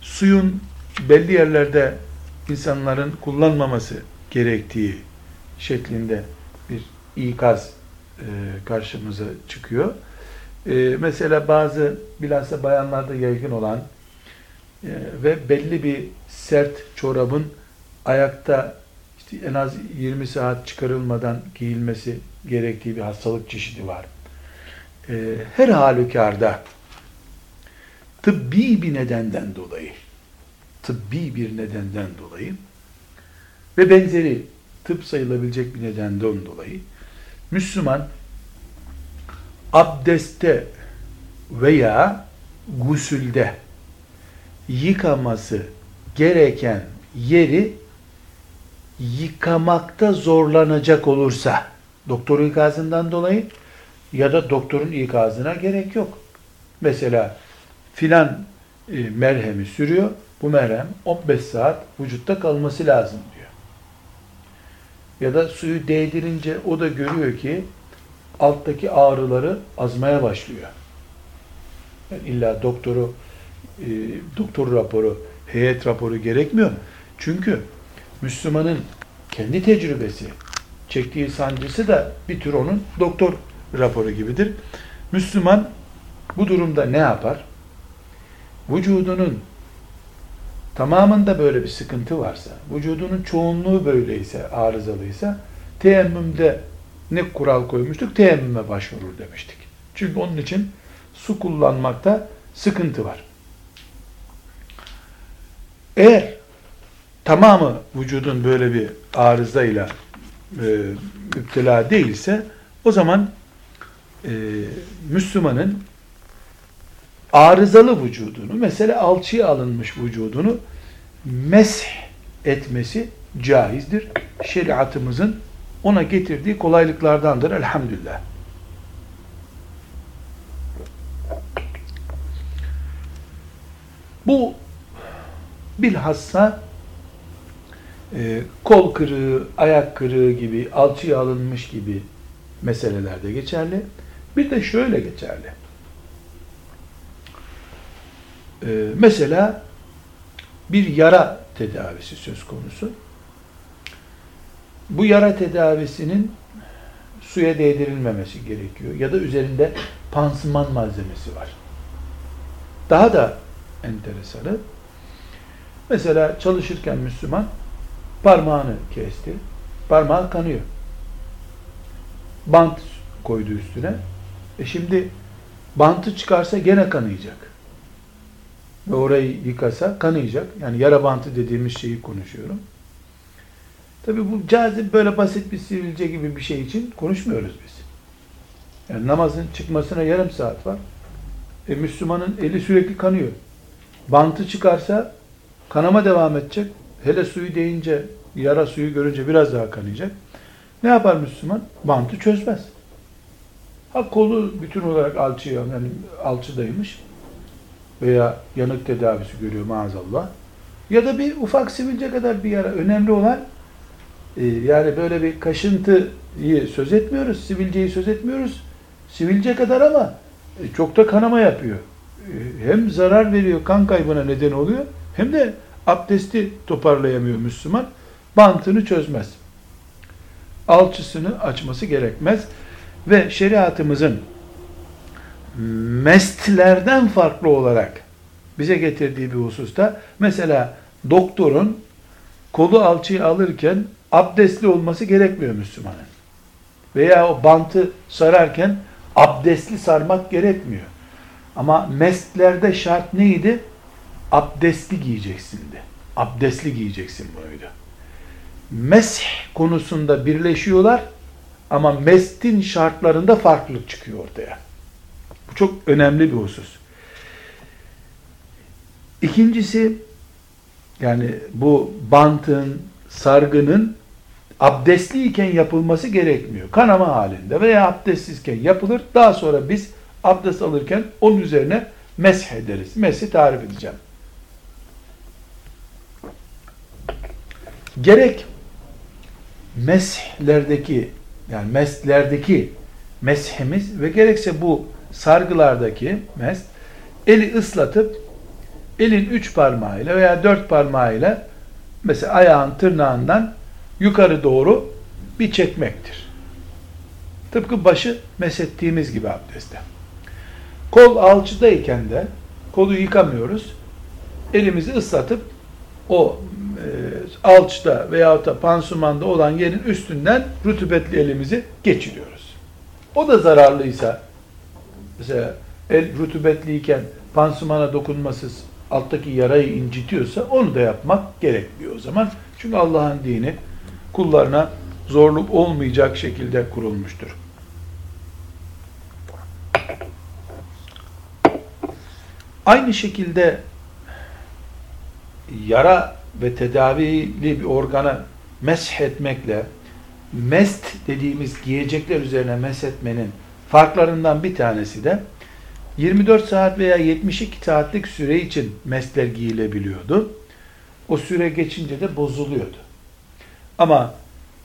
suyun belli yerlerde insanların kullanmaması gerektiği şeklinde bir ikaz e, karşımıza çıkıyor. E, mesela bazı bilhassa bayanlarda yaygın olan e, ve belli bir sert çorabın ayakta işte en az 20 saat çıkarılmadan giyilmesi gerektiği bir hastalık çeşidi var. her halükarda tıbbi bir nedenden dolayı tıbbi bir nedenden dolayı ve benzeri tıp sayılabilecek bir nedenden dolayı Müslüman abdeste veya gusülde yıkaması gereken yeri yıkamakta zorlanacak olursa doktorun ikazından dolayı ya da doktorun ikazına gerek yok. Mesela filan e, merhemi sürüyor. Bu merhem 15 saat vücutta kalması lazım diyor. Ya da suyu değdirince o da görüyor ki alttaki ağrıları azmaya başlıyor. Yani illa doktoru e, doktor raporu, heyet raporu gerekmiyor. Çünkü Müslümanın kendi tecrübesi, çektiği sancısı da bir tür onun doktor raporu gibidir. Müslüman bu durumda ne yapar? Vücudunun tamamında böyle bir sıkıntı varsa, vücudunun çoğunluğu böyleyse, arızalıysa, teyemmümde ne kural koymuştuk? Teyemmüme başvurur demiştik. Çünkü onun için su kullanmakta sıkıntı var. Eğer tamamı vücudun böyle bir arızayla e, müptela değilse o zaman e, Müslümanın arızalı vücudunu mesela alçıya alınmış vücudunu mesh etmesi caizdir. Şeriatımızın ona getirdiği kolaylıklardandır elhamdülillah. Bu bilhassa e, kol kırığı, ayak kırığı gibi, alçıya alınmış gibi meselelerde geçerli. Bir de şöyle geçerli. E, mesela bir yara tedavisi söz konusu. Bu yara tedavisinin suya değdirilmemesi gerekiyor. Ya da üzerinde pansuman malzemesi var. Daha da enteresanı, mesela çalışırken Müslüman parmağını kesti, parmağı kanıyor. Bant koydu üstüne. E şimdi bantı çıkarsa gene kanayacak. Ve orayı yıkasa kanayacak. Yani yara bantı dediğimiz şeyi konuşuyorum. Tabi bu cazip böyle basit bir sivilce gibi bir şey için konuşmuyoruz biz. Yani namazın çıkmasına yarım saat var. E, Müslümanın eli sürekli kanıyor. Bantı çıkarsa kanama devam edecek. Hele suyu deyince, yara suyu görünce biraz daha kanayacak. Ne yapar Müslüman? Bantı çözmez. Ha kolu bütün olarak alçıya, yani alçıdaymış veya yanık tedavisi görüyor maazallah. Ya da bir ufak sivilce kadar bir yara. Önemli olan e, yani böyle bir kaşıntıyı söz etmiyoruz, sivilceyi söz etmiyoruz. Sivilce kadar ama e, çok da kanama yapıyor. E, hem zarar veriyor, kan kaybına neden oluyor, hem de abdesti toparlayamıyor Müslüman. Bantını çözmez. Alçısını açması gerekmez. Ve şeriatımızın mestlerden farklı olarak bize getirdiği bir hususta mesela doktorun kolu alçıyı alırken abdestli olması gerekmiyor Müslümanın. Veya o bantı sararken abdestli sarmak gerekmiyor. Ama mestlerde şart neydi? Abdestli giyeceksindi. Abdestli giyeceksin buydu. Mesh konusunda birleşiyorlar ama mestin şartlarında farklılık çıkıyor ortaya. Bu çok önemli bir husus. İkincisi yani bu bantın, sargının abdestliyken yapılması gerekmiyor. Kanama halinde veya abdestsizken yapılır. Daha sonra biz abdest alırken onun üzerine mesh ederiz. Meshi tarif edeceğim. Gerek meshlerdeki yani meslerdeki meshimiz ve gerekse bu sargılardaki mes eli ıslatıp elin üç parmağıyla veya dört parmağıyla mesela ayağın tırnağından yukarı doğru bir çekmektir. Tıpkı başı mesettiğimiz gibi abdestte. Kol alçıdayken de kolu yıkamıyoruz. Elimizi ıslatıp o e, alçıda veya da pansumanda olan yerin üstünden rutubetli elimizi geçiriyoruz. O da zararlıysa mesela el rutubetliyken pansumana dokunmasız alttaki yarayı incitiyorsa onu da yapmak gerekmiyor o zaman. Çünkü Allah'ın dini kullarına zorluk olmayacak şekilde kurulmuştur. Aynı şekilde yara ve tedavili bir organa mesh etmekle mest dediğimiz giyecekler üzerine mesh etmenin farklarından bir tanesi de 24 saat veya 72 saatlik süre için mesler giyilebiliyordu. O süre geçince de bozuluyordu. Ama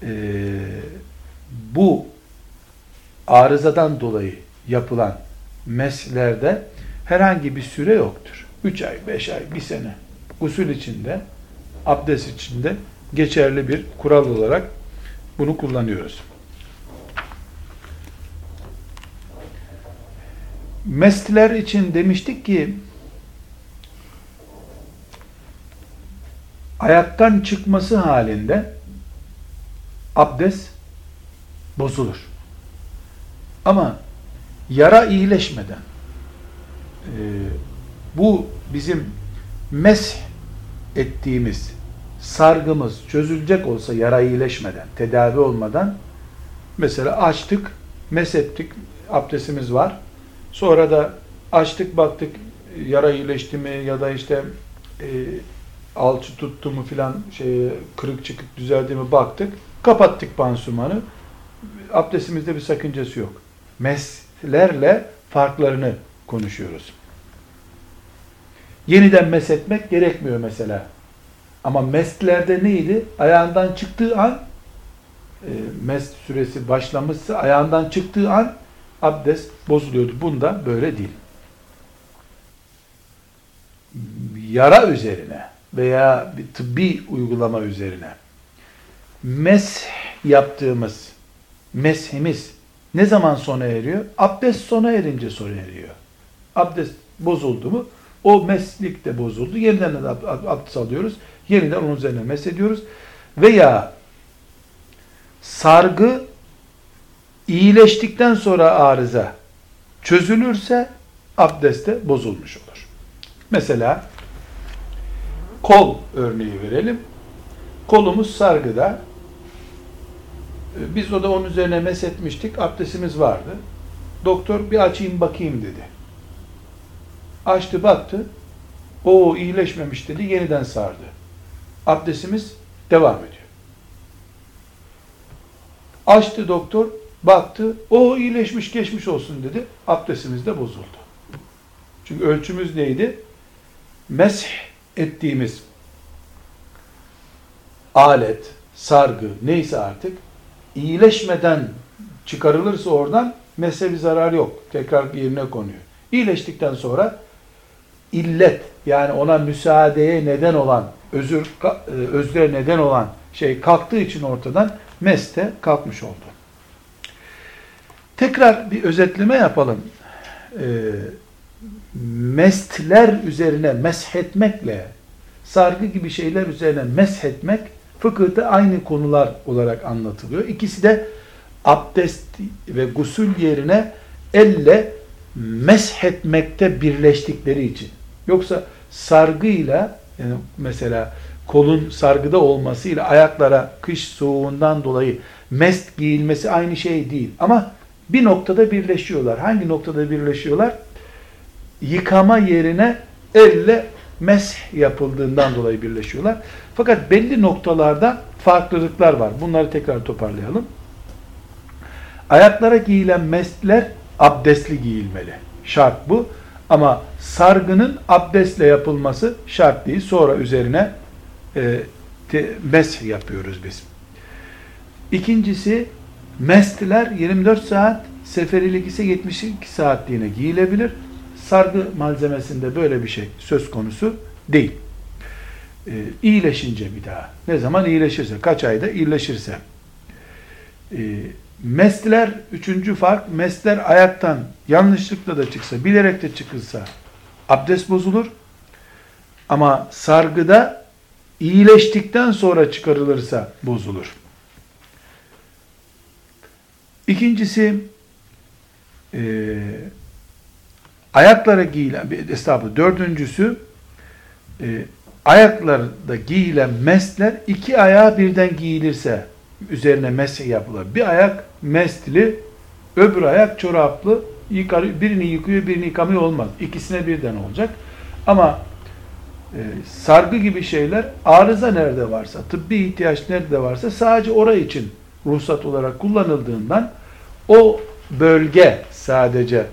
e, bu arızadan dolayı yapılan meslerde herhangi bir süre yoktur. 3 ay, 5 ay, 1 sene usul içinde, abdest içinde geçerli bir kural olarak bunu kullanıyoruz. Mestler için demiştik ki ayaktan çıkması halinde abdest bozulur. Ama yara iyileşmeden e, bu bizim mesh ettiğimiz sargımız çözülecek olsa yara iyileşmeden, tedavi olmadan mesela açtık, ettik, abdestimiz var. Sonra da açtık baktık yara iyileşti mi ya da işte e, alçı tuttu mu filan şey kırık çıkık düzeldi mi baktık. Kapattık pansumanı. Abdestimizde bir sakıncası yok. Meslerle farklarını konuşuyoruz. Yeniden mesetmek gerekmiyor mesela. Ama mestlerde neydi? Ayağından çıktığı an e, mest süresi başlamışsa ayağından çıktığı an abdest bozuluyordu. Bunda böyle değil. Yara üzerine veya bir tıbbi uygulama üzerine mes yaptığımız meshimiz ne zaman sona eriyor? Abdest sona erince sona eriyor. Abdest bozuldu mu o meslik de bozuldu. Yeniden de abdest alıyoruz. Yeniden onun üzerine mes ediyoruz. Veya sargı iyileştikten sonra arıza çözülürse abdeste bozulmuş olur. Mesela kol örneği verelim. Kolumuz sargıda. Ee, biz o da onun üzerine meshetmiştik. Abdestimiz vardı. Doktor bir açayım bakayım dedi. Açtı baktı. O iyileşmemiş dedi. Yeniden sardı. Abdestimiz devam ediyor. Açtı doktor. Baktı. O iyileşmiş geçmiş olsun dedi. Abdestimiz de bozuldu. Çünkü ölçümüz neydi? Mesh ettiğimiz alet, sargı neyse artık iyileşmeden çıkarılırsa oradan mezhebi zarar yok. Tekrar yerine konuyor. İyileştikten sonra illet yani ona müsaadeye neden olan özür e, özre neden olan şey kalktığı için ortadan meste kalkmış oldu. Tekrar bir özetleme yapalım. Ee, mestler üzerine meshetmekle sargı gibi şeyler üzerine meshetmek fıkıhta aynı konular olarak anlatılıyor. İkisi de abdest ve gusül yerine elle meshetmekte birleştikleri için. Yoksa sargıyla yani mesela kolun sargıda olmasıyla ayaklara kış soğuğundan dolayı mest giyilmesi aynı şey değil. Ama bir noktada birleşiyorlar. Hangi noktada birleşiyorlar? Yıkama yerine elle mesh yapıldığından dolayı birleşiyorlar. Fakat belli noktalarda farklılıklar var. Bunları tekrar toparlayalım. Ayaklara giyilen mesler abdestli giyilmeli. Şart bu. Ama sargının abdestle yapılması şart değil. Sonra üzerine e, te, mesh yapıyoruz biz. İkincisi mestler 24 saat seferilik ise 72 saatliğine giyilebilir. Sargı malzemesinde böyle bir şey söz konusu değil. Ee, iyileşince bir daha. Ne zaman iyileşirse, kaç ayda iyileşirse. Ee, mesler, üçüncü fark, mesler ayaktan yanlışlıkla da çıksa, bilerek de çıkılsa abdest bozulur. Ama sargıda iyileştikten sonra çıkarılırsa bozulur. İkincisi e, ayaklara giyilen, estağfurullah, dördüncüsü e, ayaklarda giyilen mesler iki ayağa birden giyilirse üzerine mes yapılır. Bir ayak mestli, öbür ayak çoraplı, yıkar, birini yıkıyor, birini yıkamıyor olmaz. İkisine birden olacak. Ama e, sargı gibi şeyler arıza nerede varsa, tıbbi ihtiyaç nerede varsa sadece orası için ruhsat olarak kullanıldığından o bölge sadece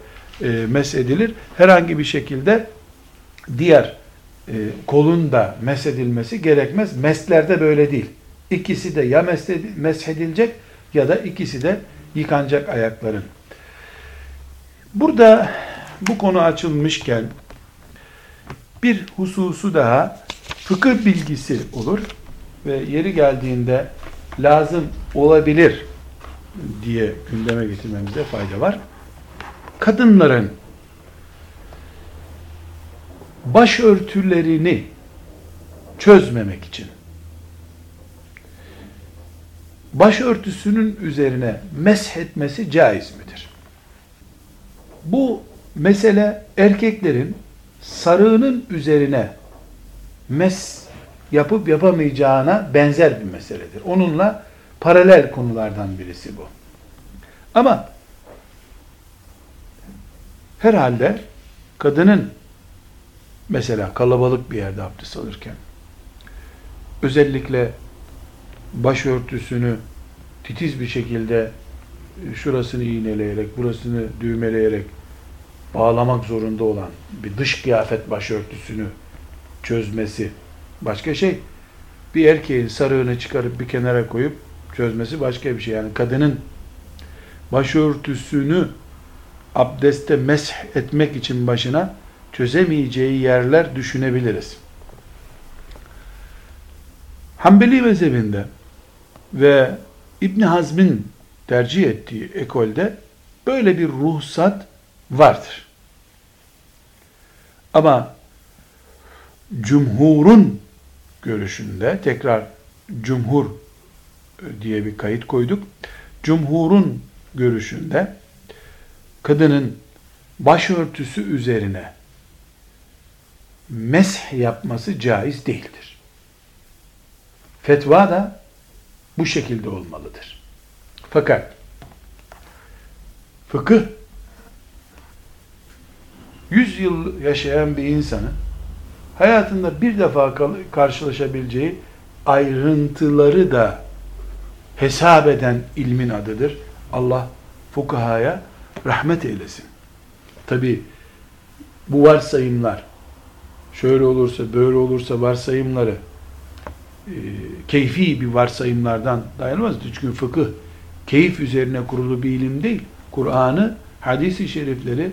e, mesedilir. Herhangi bir şekilde diğer e, kolun da mesedilmesi gerekmez. Meslerde böyle değil. İkisi de ya meshedilecek ya da ikisi de yıkanacak ayakların. Burada bu konu açılmışken bir hususu daha fıkıh bilgisi olur ve yeri geldiğinde lazım olabilir diye gündeme getirmemizde fayda var. Kadınların başörtülerini çözmemek için başörtüsünün üzerine meshetmesi caiz midir? Bu mesele erkeklerin sarığının üzerine mes yapıp yapamayacağına benzer bir meseledir. Onunla paralel konulardan birisi bu. Ama herhalde kadının mesela kalabalık bir yerde abdest alırken özellikle başörtüsünü titiz bir şekilde şurasını iğneleyerek, burasını düğmeleyerek bağlamak zorunda olan bir dış kıyafet başörtüsünü çözmesi başka şey. Bir erkeğin sarığını çıkarıp bir kenara koyup çözmesi başka bir şey. Yani kadının başörtüsünü abdeste mesh etmek için başına çözemeyeceği yerler düşünebiliriz. Hanbeli mezhebinde ve İbn Hazm'in tercih ettiği ekolde böyle bir ruhsat vardır. Ama cumhurun görüşünde tekrar cumhur diye bir kayıt koyduk. Cumhurun görüşünde kadının başörtüsü üzerine mesh yapması caiz değildir. Fetva da bu şekilde olmalıdır. Fakat fıkıh 100 yıl yaşayan bir insanın hayatında bir defa karşılaşabileceği ayrıntıları da hesap eden ilmin adıdır. Allah fukahaya rahmet eylesin. Tabi bu varsayımlar şöyle olursa böyle olursa varsayımları e, keyfi bir varsayımlardan dayanmaz. Çünkü fıkıh keyif üzerine kurulu bir ilim değil. Kur'an'ı, hadisi şerifleri,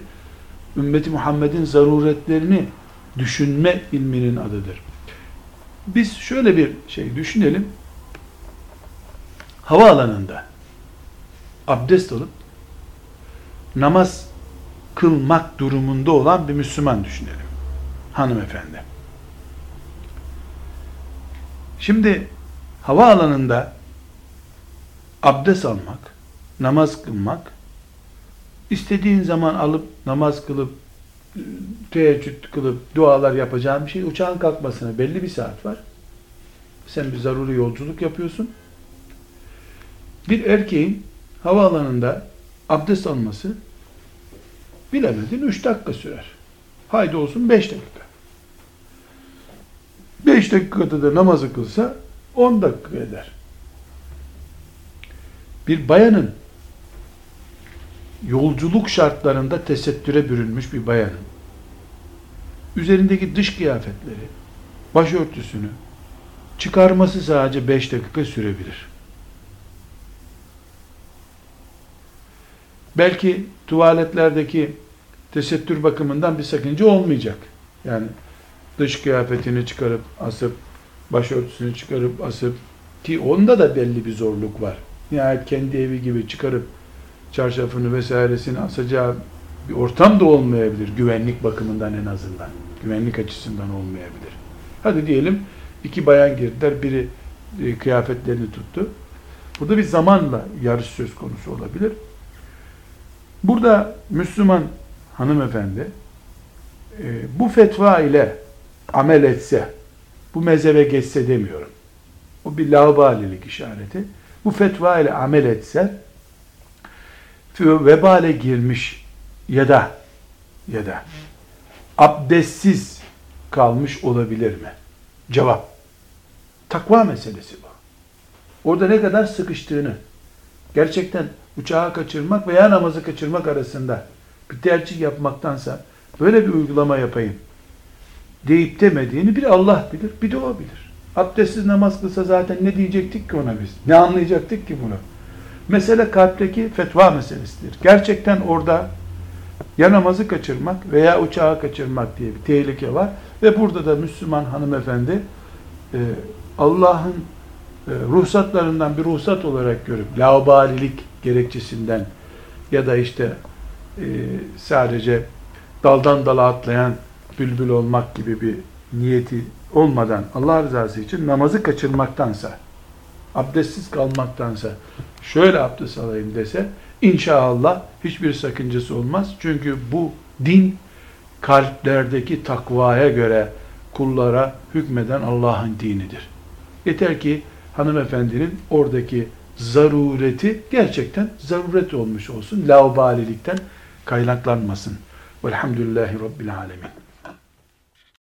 ümmeti Muhammed'in zaruretlerini düşünme ilminin adıdır. Biz şöyle bir şey düşünelim. Havaalanında abdest alıp namaz kılmak durumunda olan bir Müslüman düşünelim. Hanımefendi. Şimdi havaalanında abdest almak, namaz kılmak, istediğin zaman alıp namaz kılıp teheccüd kılıp dualar yapacağın bir şey. Uçağın kalkmasına belli bir saat var. Sen bir zaruri yolculuk yapıyorsun. Bir erkeğin havaalanında abdest alması bilemedin 3 dakika sürer. Haydi olsun 5 dakika. 5 dakikada da namazı kılsa 10 dakika eder. Bir bayanın yolculuk şartlarında tesettüre bürünmüş bir bayanın üzerindeki dış kıyafetleri, başörtüsünü çıkarması sadece 5 dakika sürebilir. Belki tuvaletlerdeki tesettür bakımından bir sakınca olmayacak. Yani dış kıyafetini çıkarıp asıp, başörtüsünü çıkarıp asıp ki onda da belli bir zorluk var. Nihayet kendi evi gibi çıkarıp çarşafını vesairesini asacağı bir ortam da olmayabilir güvenlik bakımından en azından. Güvenlik açısından olmayabilir. Hadi diyelim iki bayan girdiler, biri e, kıyafetlerini tuttu. Burada bir zamanla yarış söz konusu olabilir. Burada Müslüman hanımefendi e, bu fetva ile amel etse, bu mezhebe geçse demiyorum. O bir laubalilik işareti. Bu fetva ile amel etse vebale girmiş ya da ya da abdestsiz kalmış olabilir mi? Cevap. Takva meselesi bu. Orada ne kadar sıkıştığını, gerçekten uçağı kaçırmak veya namazı kaçırmak arasında bir tercih yapmaktansa böyle bir uygulama yapayım deyip demediğini bir Allah bilir, bir de o bilir. Abdestsiz namaz kılsa zaten ne diyecektik ki ona biz? Ne anlayacaktık ki bunu? Mesele kalpteki fetva meselesidir. Gerçekten orada ya namazı kaçırmak veya uçağı kaçırmak diye bir tehlike var. Ve burada da Müslüman hanımefendi e, Allah'ın e, ruhsatlarından bir ruhsat olarak görüp laubalilik gerekçesinden ya da işte e, sadece daldan dala atlayan bülbül olmak gibi bir niyeti olmadan Allah rızası için namazı kaçırmaktansa abdestsiz kalmaktansa şöyle abdest alayım dese inşallah hiçbir sakıncası olmaz. Çünkü bu din kalplerdeki takvaya göre kullara hükmeden Allah'ın dinidir. Yeter ki hanımefendinin oradaki zarureti gerçekten zaruret olmuş olsun. Laubalilikten kaynaklanmasın. Velhamdülillahi Rabbil Alemin.